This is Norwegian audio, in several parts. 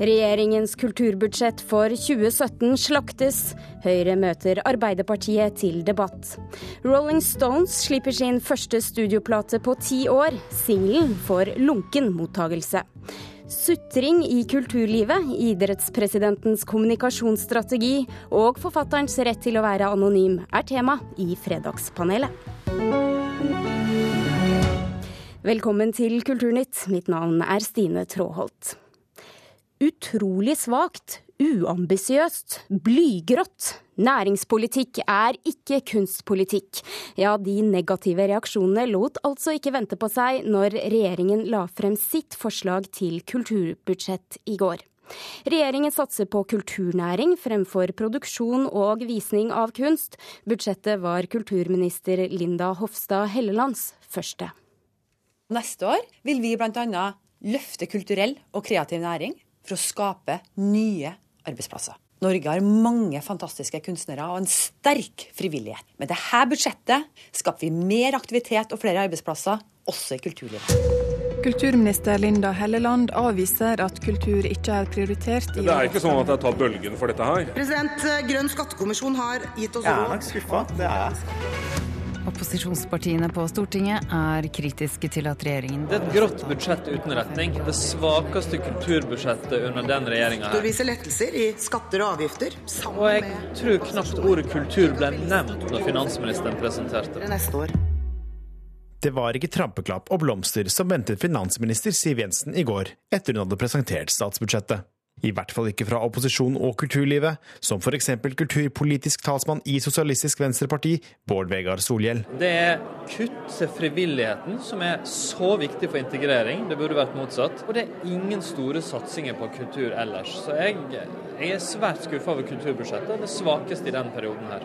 Regjeringens kulturbudsjett for 2017 slaktes. Høyre møter Arbeiderpartiet til debatt. Rolling Stones slipper sin første studioplate på ti år. Singelen får lunken mottagelse. Sutring i kulturlivet, idrettspresidentens kommunikasjonsstrategi og forfatterens rett til å være anonym er tema i Fredagspanelet. Velkommen til Kulturnytt. Mitt navn er Stine Tråholt utrolig svakt, uambisiøst, blygrått. Næringspolitikk er ikke kunstpolitikk. Ja, de negative reaksjonene lot altså ikke vente på seg når regjeringen la frem sitt forslag til kulturbudsjett i går. Regjeringen satser på kulturnæring fremfor produksjon og visning av kunst. Budsjettet var kulturminister Linda Hofstad Hellelands første. Neste år vil vi bl.a. løfte kulturell og kreativ næring for å skape nye arbeidsplasser. Norge har mange fantastiske kunstnere og en sterk frivillighet. Med dette budsjettet skaper vi mer aktivitet og flere arbeidsplasser, også i kulturlivet. Kulturminister Linda Helleland avviser at kultur ikke er prioritert. I det er ikke sånn at jeg tar bølgen for dette her. President, Grønn skattekommisjon har gitt oss Jeg er nok skuffa, det er jeg. Opposisjonspartiene på Stortinget er kritiske til at regjeringen Det er et grått budsjett uten retning. Det svakeste kulturbudsjettet under den regjeringa. Du viser lettelser i skatter og avgifter. Og jeg tror knapt ordet kultur ble nevnt når finansministeren presenterte det. Neste år. Det var ikke trampeklapp og blomster som ventet finansminister Siv Jensen i går, etter hun hadde presentert statsbudsjettet. I hvert fall ikke fra opposisjon og kulturlivet, som f.eks. kulturpolitisk talsmann i Sosialistisk Venstreparti, Bård Vegar Solhjell. Det er kutt til frivilligheten som er så viktig for integrering. Det burde vært motsatt. Og det er ingen store satsinger på kultur ellers. Så jeg, jeg er svært skuffa over kulturbudsjettet, det svakeste i den perioden her.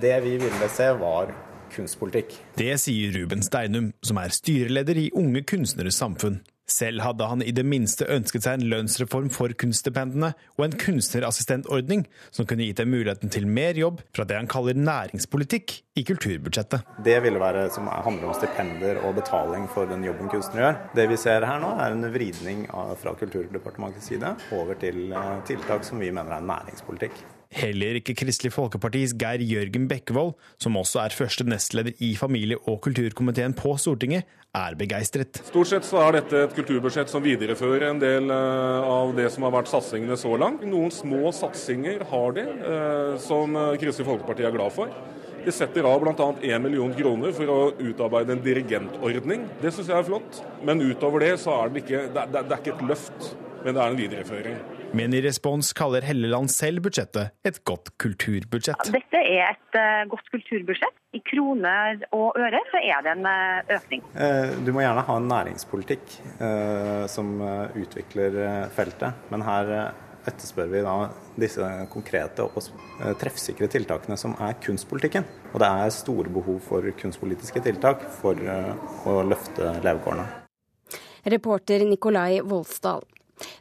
Det vi ville se, var kunstpolitikk. Det sier Ruben Steinum, som er styreleder i Unge kunstneres samfunn. Selv hadde han i det minste ønsket seg en lønnsreform for kunststipendene og en kunstnerassistentordning som kunne gitt dem muligheten til mer jobb fra det han kaller næringspolitikk i kulturbudsjettet. Det ville være som handler om stipender og betaling for den jobben kunstnere gjør. Det vi ser her nå, er en vridning fra Kulturdepartementets side over til eh, tiltak som vi mener er næringspolitikk. Heller ikke Kristelig Folkepartis Geir Jørgen Bekkevold, som også er første nestleder i familie- og kulturkomiteen på Stortinget, er begeistret. Stort sett så er dette et kulturbudsjett som viderefører en del eh, av det som har vært satsingene så langt. Noen små satsinger har de, eh, som Kristelig Folkeparti er glad for. De setter av bl.a. 1 million kroner for å utarbeide en dirigentordning. Det syns jeg er flott. Men utover det så er det ikke, det er, det er ikke et løft, men det er en videreføring. Men i respons kaller Helleland selv budsjettet et godt kulturbudsjett. Dette er et uh, godt kulturbudsjett. I kroner og øre så er det en uh, økning. Uh, du må gjerne ha en næringspolitikk som utvikler feltet, men her etterspør vi da disse konkrete og treffsikre tiltakene som er kunstpolitikken. Og det er store behov for kunstpolitiske tiltak for å løfte levekårene. Reporter Nikolai Volsdal.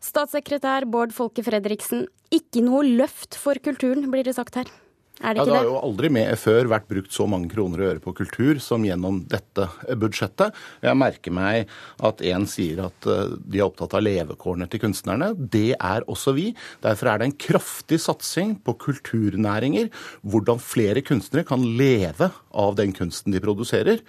Statssekretær Bård Folke Fredriksen, ikke noe løft for kulturen, blir det sagt her. Er det, ja, det har jo aldri med før vært brukt så mange kroner og øre på kultur som gjennom dette budsjettet. Jeg merker meg at en sier at eh, de er opptatt av levekårene til kunstnerne. Det er også vi. Derfor er det en kraftig satsing på kulturnæringer. Hvordan flere kunstnere kan leve av den kunsten de produserer.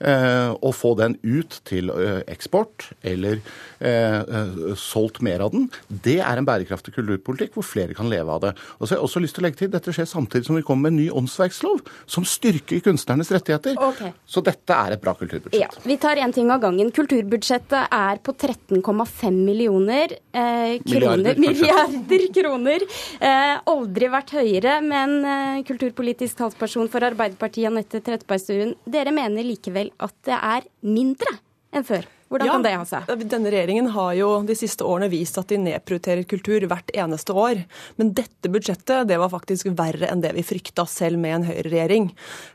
Eh, og få den ut til eh, eksport, eller eh, solgt mer av den. Det er en bærekraftig kulturpolitikk hvor flere kan leve av det. Og så har jeg også lyst til å legge til, Dette skjer samtidig som vi kommer med en ny åndsverkslov, som styrker kunstnernes rettigheter. Okay. Så dette er et bra kulturbudsjett. Ja, Vi tar én ting av gangen. Kulturbudsjettet er på 13,5 millioner eh, kroner. Milliarder, milliarder kroner. Eh, aldri vært høyere, men eh, kulturpolitisk talsperson for Arbeiderpartiet, Anette Trettebergstuen, dere mener likevel at det er mindre enn før? Hvordan ja, kan det ha seg? Denne regjeringen har jo de siste årene vist at de nedprioriterer kultur hvert eneste år. Men dette budsjettet det var faktisk verre enn det vi frykta selv med en høyreregjering.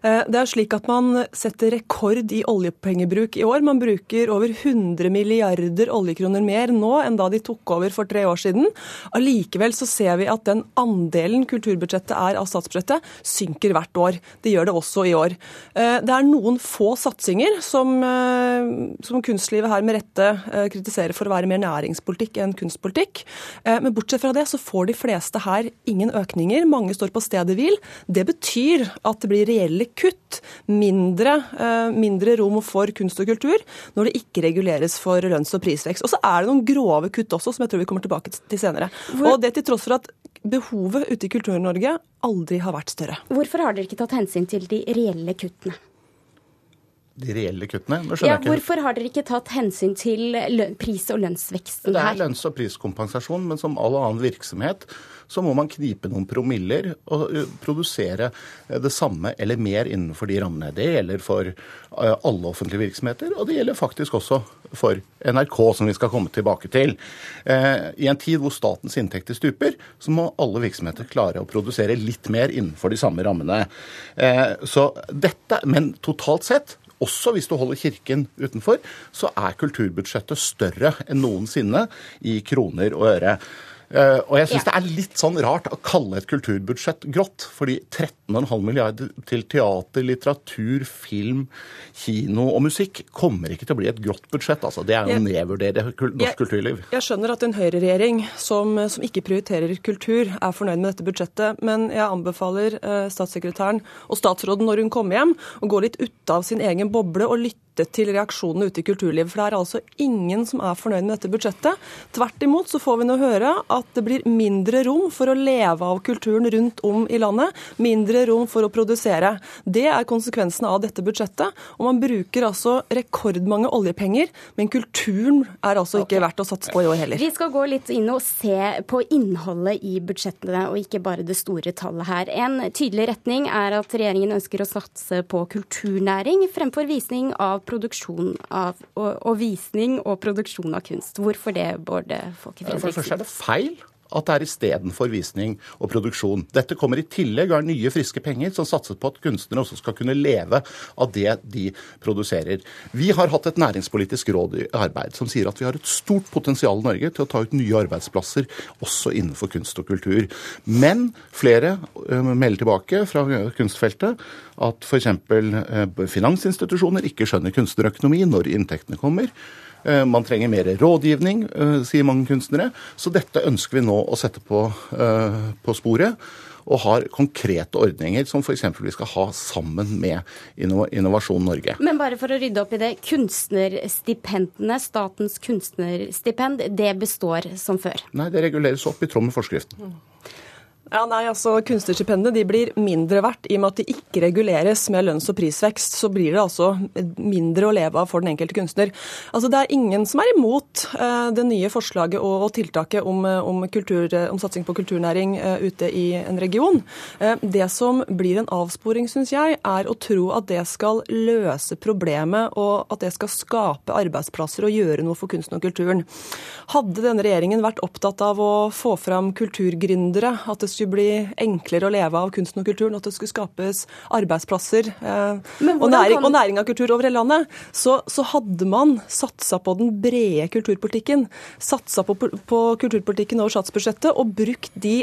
Eh, det er slik at man setter rekord i oljepengebruk i år. Man bruker over 100 milliarder oljekroner mer nå enn da de tok over for tre år siden. Allikevel så ser vi at den andelen kulturbudsjettet er av statsbudsjettet, synker hvert år. Det gjør det også i år. Eh, det er noen få satsinger som, eh, som kunstlivet vi her med rette kritiserer kritisere for å være mer næringspolitikk enn kunstpolitikk. Eh, men bortsett fra det så får de fleste her ingen økninger. Mange står på stedet hvil. Det betyr at det blir reelle kutt. Mindre, mindre rom for kunst og kultur når det ikke reguleres for lønns- og prisvekst. Og så er det noen grove kutt også, som jeg tror vi kommer tilbake til senere. Og det til tross for at behovet ute i Kultur-Norge aldri har vært større. Hvorfor har dere ikke tatt hensyn til de reelle kuttene? De reelle kuttene. Ja, hvorfor har dere ikke tatt hensyn til pris- og lønnsveksten her? Det er lønns- og priskompensasjon, men som all annen virksomhet så må man knipe noen promiller og produsere det samme eller mer innenfor de rammene. Det gjelder for alle offentlige virksomheter, og det gjelder faktisk også for NRK, som vi skal komme tilbake til. I en tid hvor statens inntekter stuper, så må alle virksomheter klare å produsere litt mer innenfor de samme rammene. Så dette, Men totalt sett også hvis du holder Kirken utenfor, så er kulturbudsjettet større enn noensinne i kroner og øre. Uh, og jeg syns ja. det er litt sånn rart å kalle et kulturbudsjett grått. Fordi 13,5 milliarder til teater, litteratur, film, kino og musikk kommer ikke til å bli et grått budsjett. Altså. Det er å nedvurdere norsk jeg, kulturliv. Jeg skjønner at en høyreregjering som, som ikke prioriterer kultur, er fornøyd med dette budsjettet. Men jeg anbefaler uh, statssekretæren og statsråden når hun kommer hjem, å gå litt ut av sin egen boble og lytte lyttet til reaksjonene ute i kulturlivet. For det er altså ingen som er fornøyd med dette budsjettet. Tvert imot så får vi nå høre at det blir mindre rom for å leve av kulturen rundt om i landet. Mindre rom for å produsere. Det er konsekvensene av dette budsjettet. Og man bruker altså rekordmange oljepenger, men kulturen er altså ikke verdt å satse på i år heller. Vi skal gå litt inn og se på innholdet i budsjettene, og ikke bare det store tallet her. En tydelig retning er at regjeringen ønsker å satse på kulturnæring fremfor visning av produksjon av, og, og, visning og produksjon av kunst. Hvorfor det, Bård Folke Fredriksen? For det første er det feil at det er istedenfor visning og produksjon. Dette kommer i tillegg av nye, friske penger som satser på at kunstnere også skal kunne leve av det de produserer. Vi har hatt et næringspolitisk råd i arbeid som sier at vi har et stort potensial i Norge til å ta ut nye arbeidsplasser også innenfor kunst og kultur. Men flere melder tilbake fra kunstfeltet at f.eks. finansinstitusjoner ikke skjønner kunstnerøkonomi når inntektene kommer. Eh, man trenger mer rådgivning, eh, sier mange kunstnere. Så dette ønsker vi nå å sette på, eh, på sporet og har konkrete ordninger som f.eks. vi skal ha sammen med Innovasjon Norge. Men bare for å rydde opp i det. Kunstnerstipendene, statens kunstnerstipend, det består som før? Nei, det reguleres opp i tråd med forskriften. Mm. Ja, nei, altså Kunstnerstipendene blir mindre verdt i og med at de ikke reguleres med lønns- og prisvekst. Så blir det altså mindre å leve av for den enkelte kunstner. Altså Det er ingen som er imot eh, det nye forslaget og, og tiltaket om, eh, om, kultur, eh, om, satsing på kulturnæring eh, ute i en region. Eh, det som blir en avsporing, syns jeg, er å tro at det skal løse problemet og at det skal skape arbeidsplasser og gjøre noe for kunsten og kulturen. Hadde denne regjeringen vært opptatt av å få fram kulturgründere, at det skulle bli enklere å leve av kunsten og kulturen, at det skulle skapes arbeidsplasser eh, og, næring, kan... og, næring, av kultur over hele landet, så, så hadde man satsa på den brede kulturpolitikken. Satsa på, på kulturpolitikken over statsbudsjettet og brukt de,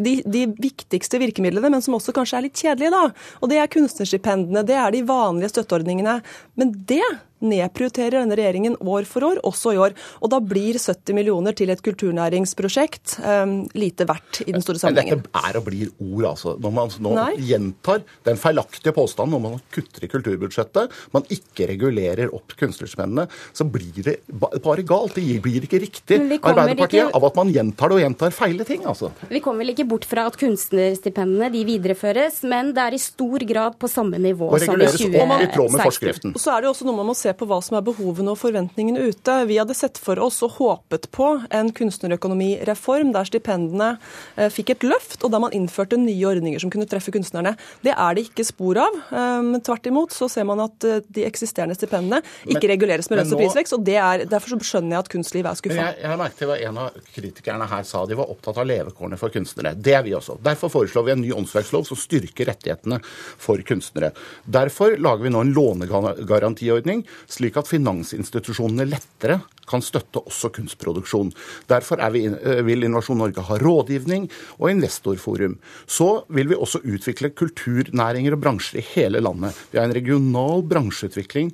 de, de, viktigste virkemidlene, men som også kanskje er litt kjedelige, da. Og det er kunstnerstipendene, det er de vanlige støtteordningene. Men det nedprioriterer denne regjeringen år for år, også i år. Og da blir 70 millioner til et kulturnæringsprosjekt um, lite verdt i den store sammenhengen. Dette er og blir ord, altså. Når man nå gjentar den feilaktige påstanden om man kutter i kulturbudsjettet, man ikke regulerer opp kunstnerspennene, så blir det bare galt. Det blir ikke riktig Arbeiderpartiet ikke... av at man gjentar det og gjentar feile ting, altså. Vi kommer vel ikke bort fra at kunstnerstipendene de videreføres, men det er i stor grad på samme nivå som i 2016. Og så er det også noe man må se på hva som er behovene og forventningene ute. Vi hadde sett for oss og håpet på en kunstnerøkonomireform der stipendene eh, fikk et løft, og der man innførte nye ordninger som kunne treffe kunstnerne. Det er det ikke spor av. Men tvert imot så ser man at eh, de eksisterende stipendene ikke men, reguleres med lønns- og prisvekst. og det er, Derfor så skjønner jeg at kunstlivet er skuffa. Jeg, jeg har merket til hva en av kritikerne her sa. De var opptatt av levekårene for kunstnere. Det er vi også. Derfor foreslår vi en ny åndsverkslov som styrker rettighetene for kunstnere. Derfor lager vi nå en lånegarantiordning slik at finansinstitusjonene lettere kan støtte også kunstproduksjon. Derfor vi, eh, vil Innovasjon Norge ha rådgivning og investorforum. Så vil vi også utvikle kulturnæringer og bransjer i hele landet. Vi har en regional bransjeutvikling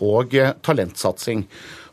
og eh, talentsatsing.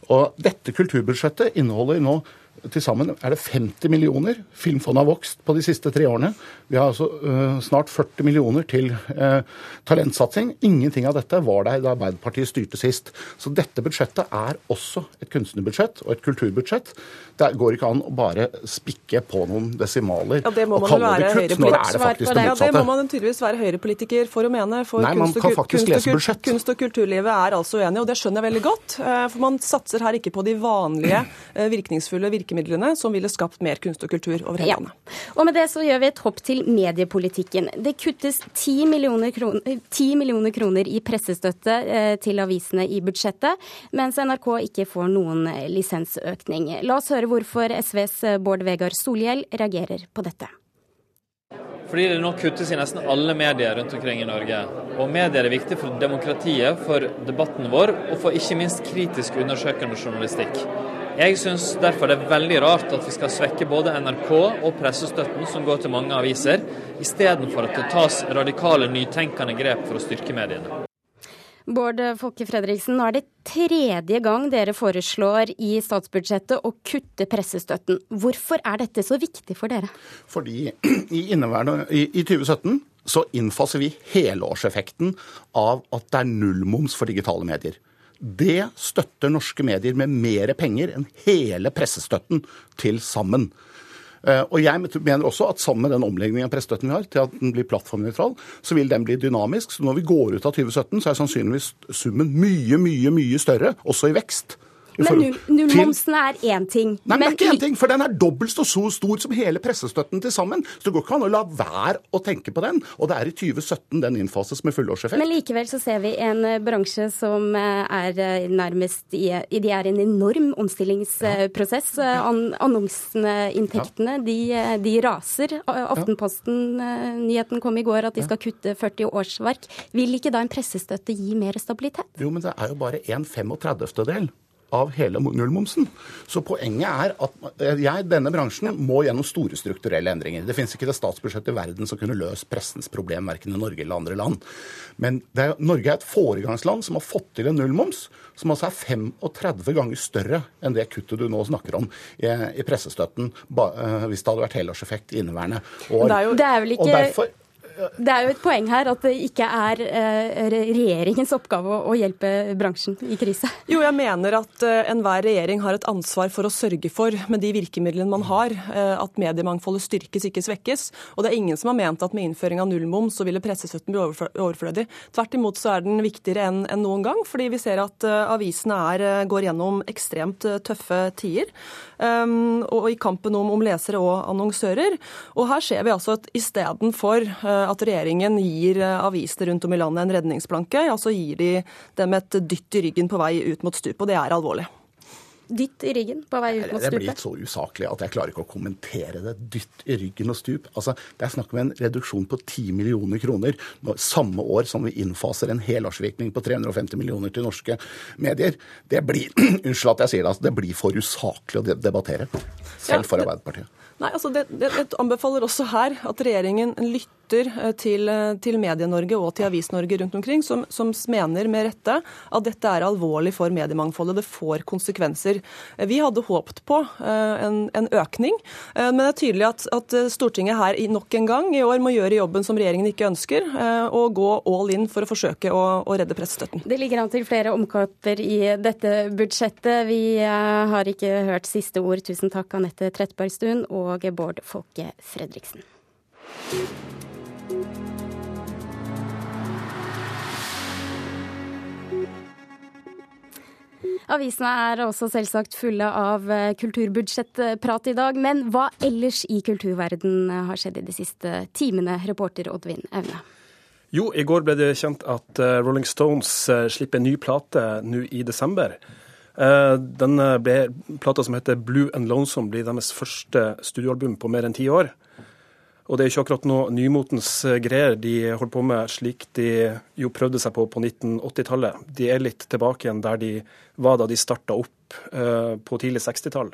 Og dette kulturbudsjettet inneholder nå til sammen er det 50 millioner. Filmfondet har vokst på de siste tre årene. Vi har altså uh, snart 40 millioner til uh, talentsatsing. Ingenting av dette var der da Arbeiderpartiet styrte sist. Så dette budsjettet er også et kunstnerbudsjett og et kulturbudsjett. Det går ikke an å bare spikke på noen desimaler ja, og kalle det kutt, når det er det faktisk det motsatte. Ja, det må man tydeligvis være høyrepolitiker for å mene. For Nei, man kan faktisk lese budsjett. Kunst og kulturlivet er altså uenige, og det skjønner jeg veldig godt. For man satser her ikke på de vanlige virkningsfulle virkemidlene virkemidlene som ville skapt mer kunst og kultur over hele landet. Og med det så gjør vi et hopp til mediepolitikken. Det kuttes 10 millioner kroner, 10 millioner kroner i pressestøtte eh, til avisene i budsjettet, mens NRK ikke får noen lisensøkning. La oss høre hvorfor SVs Bård Vegar Solhjell reagerer på dette. Fordi det nå kuttes i nesten alle medier rundt omkring i Norge. Og medier er viktig for demokratiet, for debatten vår, og for ikke minst kritisk undersøkende journalistikk. Jeg syns derfor det er veldig rart at vi skal svekke både NRK og pressestøtten som går til mange aviser, istedenfor at det tas radikale, nytenkende grep for å styrke mediene. Bård Folke Fredriksen, nå er det tredje gang dere foreslår i statsbudsjettet å kutte pressestøtten. Hvorfor er dette så viktig for dere? Fordi i, i, i 2017 så innfaser vi helårseffekten av at det er nullmoms for digitale medier. Det støtter norske medier med mer penger enn hele pressestøtten til sammen. Eh, og jeg mener også at sammen med den omleggingen av pressestøtten vi har, til at den blir plattformnøytral, så vil den bli dynamisk. Så når vi går ut av 2017, så er sannsynligvis summen mye, mye, mye større, også i vekst. Men nullmomsen er én ting. Nei, men det er ikke én ting, for den er dobbelt så stor som hele pressestøtten til sammen. Så det går ikke an å la være å tenke på den. Og det er i 2017 den innfases med fullårseffekt. Men likevel så ser vi en eh, bransje som eh, er eh, nærmest i De er i en enorm omstillingsprosess. Annonseinntektene, de, de raser. Aftenposten-nyheten kom i går at de skal kutte 40 årsverk. Vil ikke da en pressestøtte gi mer stabilitet? Jo, men det er jo bare en 35-del av hele nullmomsen. Så poenget er at eh, jeg, denne bransjen må gjennom store strukturelle endringer. Det finnes ikke det statsbudsjettet i verden som kunne løst pressens problem, verken i Norge eller andre land. Men er, Norge er et foregangsland som har fått til en nullmoms, som altså er 35 ganger større enn det kuttet du nå snakker om i, i pressestøtten, ba, uh, hvis det hadde vært helårseffekt i inneværende år. Det er, jo, det er vel ikke... Og derfor, det er jo et poeng her at det ikke er eh, regjeringens oppgave å hjelpe bransjen i krise. Jo, jeg mener at eh, enhver regjering har et ansvar for å sørge for, med de virkemidlene man har, eh, at mediemangfoldet styrkes, ikke svekkes. Og det er ingen som har ment at med innføring av nullmoms så ville pressestøtten bli overflødig. Tvert imot så er den viktigere enn noen gang, fordi vi ser at avisene er, går gjennom ekstremt tøffe tider. Ehm, og i kampen om, om lesere og annonsører. Og her ser vi altså at istedenfor at regjeringen gir eh, avisene rundt om i landet en redningsplanke, ja, så gir de dem et dytt i ryggen på vei ut mot stupet, og det er alvorlig dytt i ryggen på vei ut mot stupet? Det blir så usaklig at jeg klarer ikke å kommentere det. Dytt i ryggen og stup. Altså, Det er snakk om en reduksjon på 10 millioner kroner samme år som vi innfaser en helårsvirkning på 350 millioner til norske medier. Det blir unnskyld at jeg sier det, altså, det blir for usaklig å debattere. Selv for Arbeiderpartiet. Nei, altså det, det, det, anbefaler også her at regjeringen lytter eh, til, eh, til Medie-Norge og til Avis-Norge rundt omkring, som, som, mener med rette at dette er alvorlig for mediemangfoldet. Det får konsekvenser. Eh, vi hadde håpet på en, en økning, men det er tydelig at, at, Stortinget her nok en gang i år må gjøre jobben som regjeringen ikke ønsker, og gå all in for å forsøke å, å redde pressestøtten. Det ligger an til flere omkamper i dette budsjettet. Vi har ikke hørt siste ord. Tusen takk, Anette Trettebergstuen. og og Bård Folke Fredriksen. Avisene er også selvsagt fulle av eh, kulturbudsjettprat i dag. Men hva ellers i kulturverden har skjedd i de siste timene, reporter Oddvin Aune? Jo, i går ble det kjent at eh, Rolling Stones eh, slipper en ny plate nå i desember. Eh, Den ble, plata som heter Blue and Lonesome blir deres første studioalbum på mer enn ti år. Og det er ikke akkurat noe nymotens eh, greier de holder på med, slik de jo prøvde seg på på 1980-tallet. De er litt tilbake igjen der de var da de starta opp eh, på tidlig 60-tall.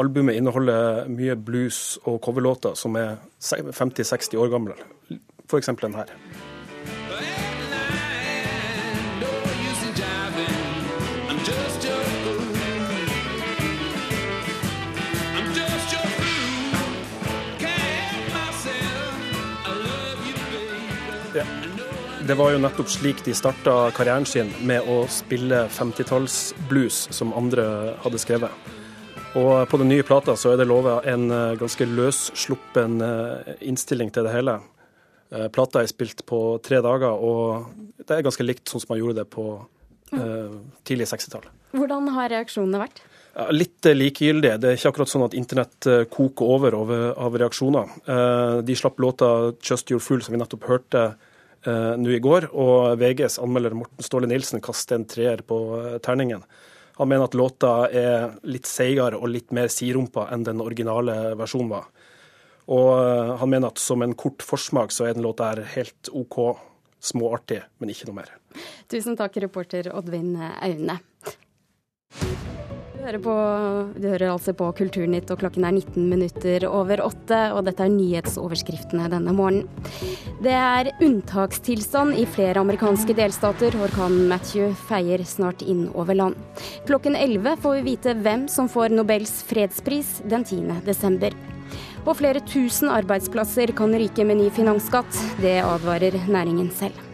Albumet inneholder mye blues og coverlåter som er 50-60 år gamle, f.eks. den her. Det var jo nettopp slik de starta karrieren sin, med å spille 50-tallsblues som andre hadde skrevet. Og på den nye plata så er det lova en eh, ganske løssluppen eh, innstilling til det hele. Eh, plata er spilt på tre dager, og det er ganske likt sånn som man gjorde det på eh, tidlig 60-tall. Hvordan har reaksjonene vært? Litt likegyldig. Det er ikke akkurat sånn at internett koker over, over av reaksjoner. De slapp låta 'Just Your Fool', som vi nettopp hørte nå i går, og VGs anmelder Morten Ståle Nilsen kaster en treer på terningen. Han mener at låta er litt seigere og litt mer sidrumpa enn den originale versjonen var. Og eh, han mener at som en kort forsmak så er den låta her helt OK, småartig, men ikke noe mer. Tusen takk, reporter Oddvin Aune. Hører, på, du hører, altså på Kulturnytt, og klokken er 19 minutter over åtte. Og dette er nyhetsoverskriftene denne morgenen. Det er unntakstilstand i flere amerikanske delstater. Orkanen Matthew feier snart inn over land. Klokken 11 får vi vite hvem som får Nobels fredspris den 10. desember. Og flere tusen arbeidsplasser kan ryke med ny finansskatt. Det advarer næringen selv.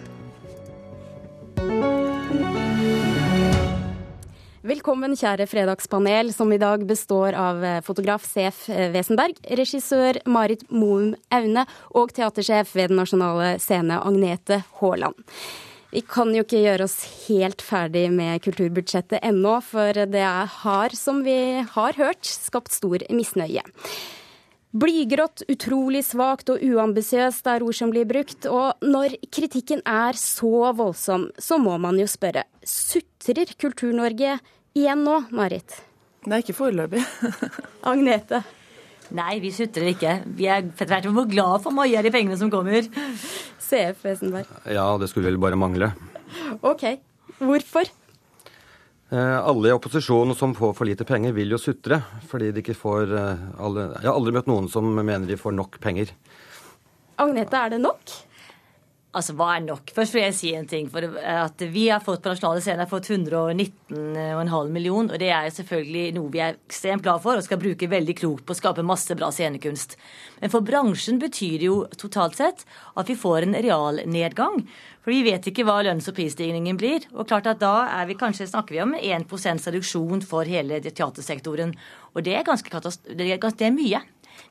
Velkommen, kjære fredagspanel, som i dag består av eh, fotograf Sef eh, Wesenberg, regissør Marit Moum Aune og teatersjef ved Den nasjonale scene Agnete Haaland. Vi kan jo ikke gjøre oss helt ferdig med kulturbudsjettet ennå, for det har, som vi har hørt, skapt stor misnøye. Blygrått, utrolig svakt og uambisiøst er ord som blir brukt. Og når kritikken er så voldsom, så må man jo spørre. Sutrer Kultur-Norge igjen nå, Marit? Nei, ikke foreløpig. Agnete? Nei, vi sutrer ikke. Vi er tvert imot glad for mye av de pengene som kommer. CF Wesenberg. Ja, det skulle vel bare mangle. OK. Hvorfor? Eh, alle i opposisjonen som får for lite penger, vil jo sutre. Fordi de ikke får eh, alle, Jeg har aldri møtt noen som mener de får nok penger. Agnete, er det nok? Altså, hva er nok? Først vil jeg si en ting. for at Vi har fått på nasjonale scener fått 119,5 million, og det er selvfølgelig noe vi er ekstremt glad for og skal bruke veldig klokt på å skape masse bra scenekunst. Men for bransjen betyr det jo totalt sett at vi får en realnedgang. For vi vet ikke hva lønns- og prisstigningen blir. Og klart at da er vi kanskje, snakker vi om 1 reduksjon for hele teatersektoren. Og det er ganske det det er mye.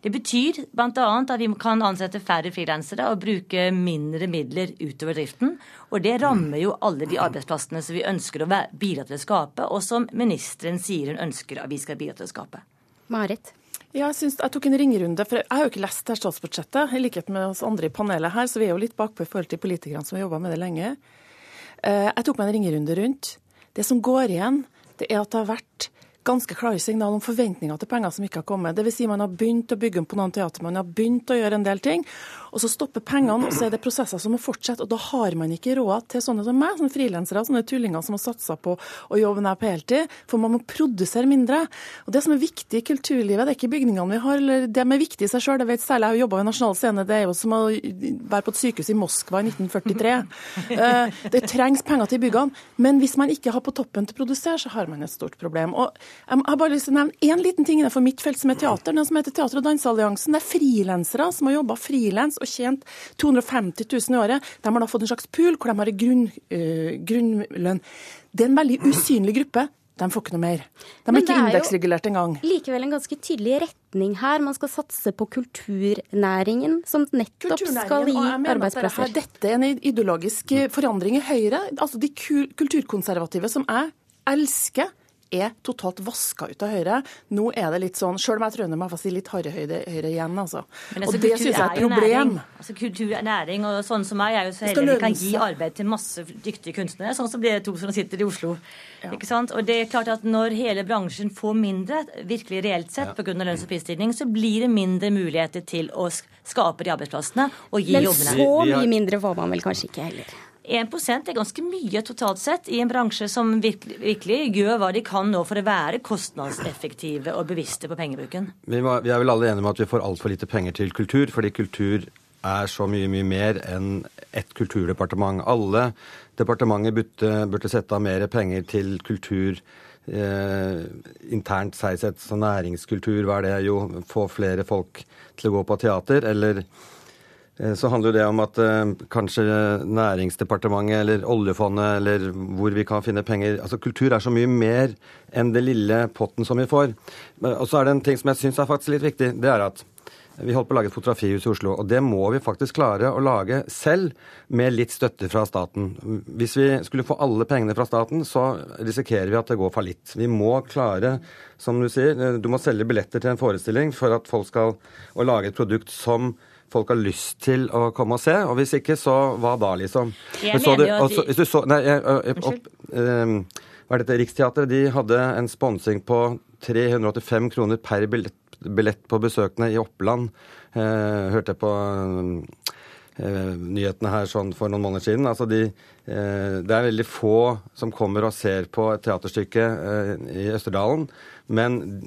Det betyr bl.a. at vi kan ansette færre frilansere og bruke mindre midler utover driften. Og det rammer jo alle de arbeidsplassene som vi ønsker å bidra til å skape, og som ministeren sier hun ønsker at vi skal bidra til å skape. Marit? Ja, jeg, synes, jeg tok en ringerunde, for jeg har jo ikke lest det statsbudsjettet, i likhet med oss andre i panelet her, så vi er jo litt bakpå i forhold til politikerne som har jobba med det lenge. Eh, jeg tok meg en ringerunde rundt. Det som går igjen, det er at det har vært ganske klare signaler om forventninger til penger som ikke har kommet. Dvs. Si man har begynt å bygge på noen teater, man har begynt å gjøre en del ting. Og så stopper pengene, og så er det prosesser som må fortsette. Og da har man ikke råd til sånne som meg, sånne frilansere, sånne tullinger som har satsa på å jobbe nær på heltid. For man må produsere mindre. Og det som er viktig i kulturlivet, det er ikke bygningene vi har, eller det som er viktig i seg sjøl. Det vet særlig jeg har jobba ved Nasjonal Scene, det er jo som å være på et sykehus i Moskva i 1943. Eh, det trengs penger til byggene. Men hvis man ikke har på toppen til å produsere, så har man et stort problem. Og jeg har bare lyst til å nevne én liten ting innenfor mitt felt som er teater. Den som heter Teater- og dansealliansen. Det er frilansere som har jobba frilans og tjent 250 000 i året. De har da fått en slags pool hvor de har grunn, uh, grunnlønn. Det er en veldig usynlig gruppe. De får ikke noe mer. De er ikke indeksregulert engang. Likevel en ganske tydelig retning her. Man skal satse på kulturnæringen, som nettopp skal gi arbeidsplasser. Dette er en ideologisk forandring i Høyre. Altså de kulturkonservative som jeg elsker er totalt vaska ut av Høyre. Nå er det litt sånn, sjøl om jeg trønder meg, si litt Høyre, høyre igjen, altså. Men altså, og det syns jeg er et problem. Altså, kultur er næring, og sånn som meg er jo så heldig vi kan gi arbeid til masse dyktige kunstnere, sånn som de to som sitter i Oslo. Ja. Ikke sant? Og det er klart at når hele bransjen får mindre, virkelig reelt sett, ja. pga. lønns- og prisstigning, så blir det mindre muligheter til å skape de arbeidsplassene og gi Men jobbene. Men så mye mindre får man vel kanskje ikke heller? 1% er ganske mye totalt sett i en bransje som virkelig, virkelig, gjør hva de kan nå for å være kostnadseffektive og bevisste på pengebruken. Vi, vi er vel alle enige om at vi får altfor lite penger til kultur, fordi kultur er så mye mye mer enn ett kulturdepartement. Alle departementer burde, burde sette av mer penger til kultur eh, internt seg sett. Så næringskultur, hva er det? Jo, få flere folk til å gå på teater. Eller så handler det om at eh, kanskje Næringsdepartementet eller oljefondet eller hvor vi kan finne penger Altså Kultur er så mye mer enn det lille potten som vi får. Og så er det en ting som jeg syns er faktisk litt viktig. Det er at vi holdt på å lage et fotografihus i Oslo, og det må vi faktisk klare å lage selv, med litt støtte fra staten. Hvis vi skulle få alle pengene fra staten, så risikerer vi at det går fallitt. Vi må klare, som du sier, du må selge billetter til en forestilling for at folk skal lage et produkt som folk har lyst til å komme og se. Og hvis ikke, så hva da, liksom? Jeg mener jo at. Hvis du så Nei, opp, um, hva er dette? Riksteatret de hadde en sponsing på 385 kroner per billett, billett på besøkende i Oppland. Eh, hørte jeg på eh, nyhetene her sånn for noen måneder siden. Altså de, eh, det er veldig få som kommer og ser på et teaterstykke i Østerdalen. Men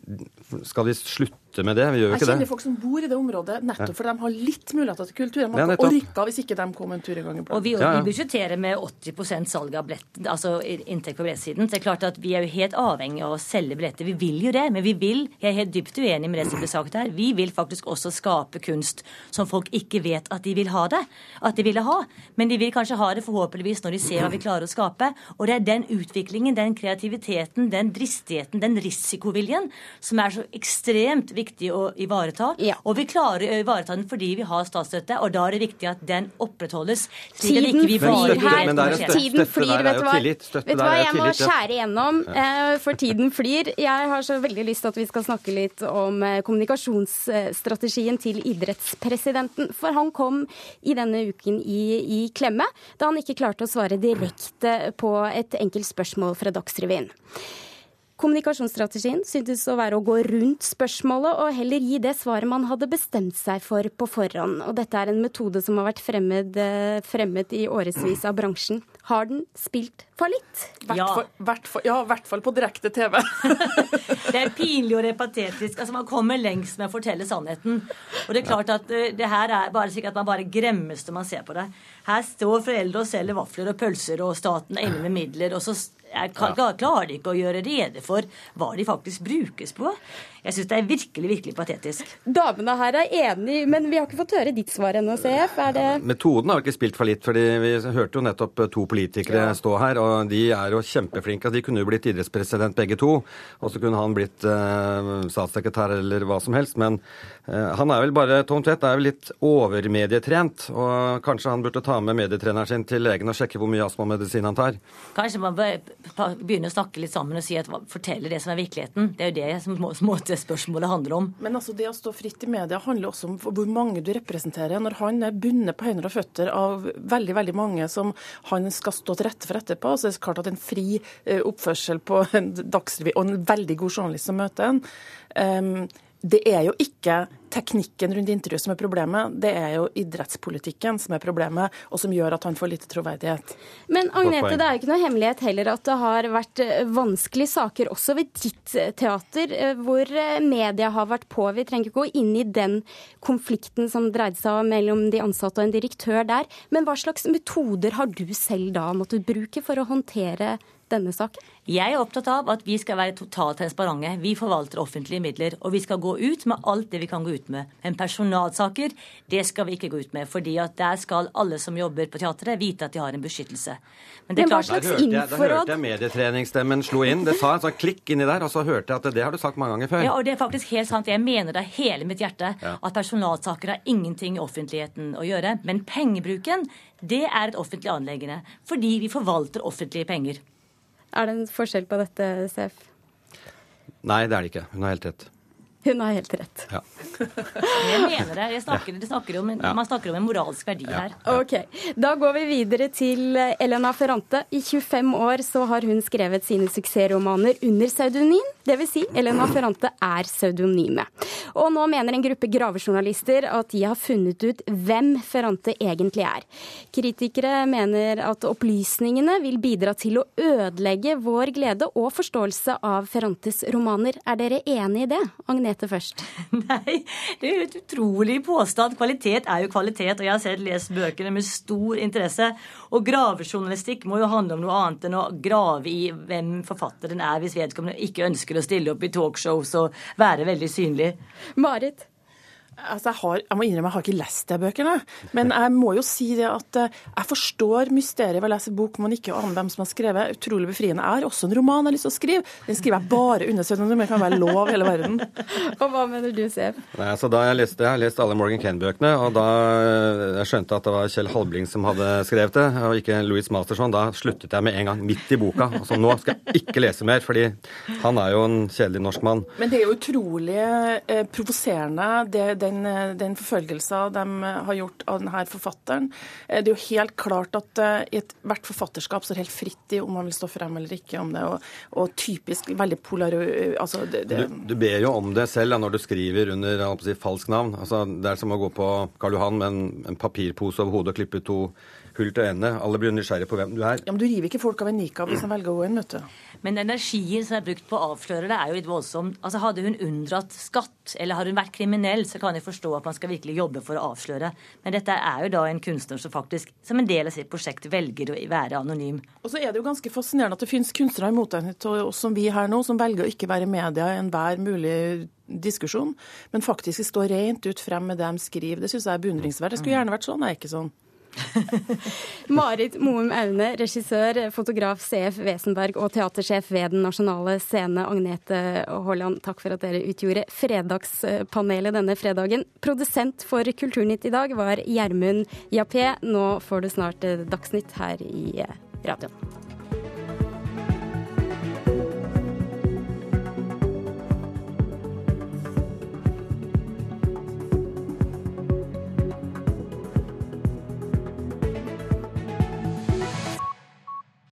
skal vi slutte med det? Vi gjør jo ikke det. Jeg kjenner folk som bor i det området nettopp fordi de har litt muligheter til kultur. De Ja, nettopp. ikke orka hvis ikke de kom en tur en gang Og iblant. vi, vi budsjetterer med 80% salg av billett, altså inntekt på billettsiden. Så det er klart at vi er jo helt avhengig av å selge billetter. Vi vil jo det, men vi vil, jeg er helt dypt uenig med det som ble sagt her, vi vil faktisk også skape kunst som folk ikke vet at de vil ha det. At de ville ha. Men de vil kanskje ha det forhåpentligvis når de ser hva vi klarer å skape. Og det er den utviklingen, den kreativiteten, den dristigheten, den risikoviljen som er så ekstremt viktig å ivareta. Og vi klarer å ivareta den fordi vi har statsstøtte, og da er det viktig at den opprettholdes. Tiden flyr her. men støtte- Tiden flyr, vet du hva. Vet du hva, jeg må tillit, ja. skjære igjennom, eh, for tiden flyr. Jeg har så veldig lyst til at vi skal snakke litt om eh, kommunikasjonsstrategien til idrettspresidenten. For han kom i denne uken i, i klemme da han ikke klarte å svare direkte på et enkelt spørsmål fra Dagsrevyen. Kommunikasjonsstrategien syntes å være å gå rundt spørsmålet og heller gi det svaret man hadde bestemt seg for på forhånd. Og dette er en metode som har vært fremmed, eh, fremmet i årevis av bransjen. Har den spilt fallitt? Ja, i hvert fall på direkte TV. Det er pinlig og repatetisk. Altså, man kommer lengst med å fortelle sannheten. Og det er klart at eh, det her er bare sikkert at man bare gremmes når man ser på det. Her står foreldre og selger vafler og pølser, og staten er inne med midler. og så kan- klarer ikke å gjøre rede for hva de faktisk brukes på. Jeg syns det er virkelig, virkelig patetisk. Damene her er enig, men vi har ikke fått høre ditt svar ennå, CF. Er det Metoden har ikke spilt fallitt, fordi vi hørte jo nettopp to politikere stå her, og de er jo kjempeflinke. De kunne jo blitt idrettspresident begge to, og så kunne han blitt eh, statssekretær eller hva som helst. Men eh, han er vel bare Tom Tvedt er jo litt overmedietrent, og kanskje han burde ta med medietreneren sin til legen og sjekke hvor mye astmamedisin han tar. Kanskje man bør begynne å snakke litt sammen og si at, fortelle det som er virkeligheten. Det er jo det som må- måte spørsmålet handler om. Men altså det å stå fritt i media handler også om hvor mange du representerer. Når han er bundet på hender og føtter av veldig veldig mange som han skal stå til rette for etterpå, så er det klart at en fri eh, oppførsel på en dagsrevy og en veldig god journalist som møter en, em, det er jo ikke teknikken rundt intervjuet som er problemet, det er jo idrettspolitikken som er problemet, og som gjør at han får lite troverdighet. Men Agnete, det er jo ikke noe hemmelighet heller at det har vært eh, vanskelige saker også ved ditt eh, teater, eh, hvor media har vært på. Vi trenger ikke gå inn i den konflikten som dreide seg om mellom de ansatte og en direktør der. Men hva slags metoder har du selv da måttet bruke for å håndtere denne saken? Jeg er opptatt av at vi skal være totalt transparente. Vi forvalter offentlige midler, og vi skal gå ut med alt det vi kan gå ut med. Men personalsaker, det skal vi ikke gå ut med. fordi at der skal alle som jobber på teatret, vite at de har en beskyttelse. Men det er klart Der hørte, jeg, der hørte jeg medietreningsstemmen slo inn. Det sa en sånn klikk inni der, og så hørte jeg at det har du sagt mange ganger før. Ja, og det er faktisk helt sant. Jeg mener det av hele mitt hjerte Ja. at personalsaker har ingenting i offentligheten å gjøre. Men pengebruken, det er et offentlig anleggende. Fordi vi forvalter offentlige penger. Er det en forskjell på dette, CF? Nei, det er det ikke. Hun har helt rett. Hun har helt rett. Ja. Jeg mener det. Jeg snakker, det snakker om Ja. Man snakker om en moralsk verdi her. Ok, Da går vi videre til eh, Elena Ferrante. I 25 år så har hun skrevet sine suksessromaner under pseudonym. Dvs. Si, Elena Ferrante er pseudonyme. Og nå mener en gruppe gravejournalister at de har funnet ut hvem Ferrante egentlig er. Kritikere mener at opplysningene vil bidra til å ødelegge vår glede og forståelse av Ferrantes romaner. Er dere enig i det? Agnete først. Nei, det er jo et utrolig påstand. Kvalitet er jo kvalitet, og jeg har selv lest bøkene med stor interesse. Og gravejournalistikk må jo handle om noe annet enn å grave i hvem forfatteren er, hvis vedkommende ikke ønsker å stille opp i talkshows og være veldig synlig. Marit? Altså, jeg, har, jeg må innrømme jeg har ikke lest de bøkene, men jeg må jo si det at eh, jeg forstår mysteriet ved å lese bok man ikke aner hvem som har skrevet. Utrolig befriende. Jeg har også en roman jeg har lyst til å skrive. Den skriver jeg bare under pseudonym. Det kan være lov i hele verden. Og hva mener du, Siv? Nei, altså da jeg, leste, jeg har lest alle Morgan Kane-bøkene, og da jeg skjønte at det var Kjell Halbling som hadde skrevet det, og ikke Louis Masterson, da sluttet jeg med en gang, midt i boka. Altså nå skal jeg ikke lese mer, fordi han er jo en kjedelig norsk mann. Men det er jo utrolig eh, provoserende, det, den, eh, den forfølgelsen de eh, har gjort av denne forfatteren. Eh, Det er jo helt klart at i ethvert forfatterskap står helt fritt i om man vil stå frem eller ikke om det, og, og typisk veldig polar... Altså, det, det, Du, du ber jo om det selv da, når du skriver under si, falsk navn. Altså, det er som å gå på Karl Johan med en, en papirpose over hodet og klippe to hull til øynene. Alle blir nysgjerrige på hvem du er. ja, men du river ikke folk av en nikab hvis de velger å gå inn, vet du. Men energien som er brukt på å avsløre det, er jo litt voldsom. Altså, Hadde hun unndratt skatt, eller hadde hun vært kriminell, så kan jeg forstå at man skal virkelig jobbe for å avsløre. Men dette er jo da en kunstner som faktisk, som en del av sitt prosjekt, velger å være anonym. Og så er det jo ganske fascinerende at det finnes kunstnere i motsetning til oss som vi her nå, som velger å ikke være i media i enhver mulig diskusjon, men faktisk står rent ut frem med det de skriver. Det syns jeg er beundringsverdig. Det skulle gjerne vært sånn, er ikke sånn. Marit Moum Aune, regissør, fotograf CF Wesenberg og teatersjef ved Den nasjonale scene, Agnete Haaland. Takk for at dere utgjorde Fredagspanelet denne fredagen. Produsent for Kulturnytt i dag var Gjermund Jappé. Nå får du snart Dagsnytt her i radioen.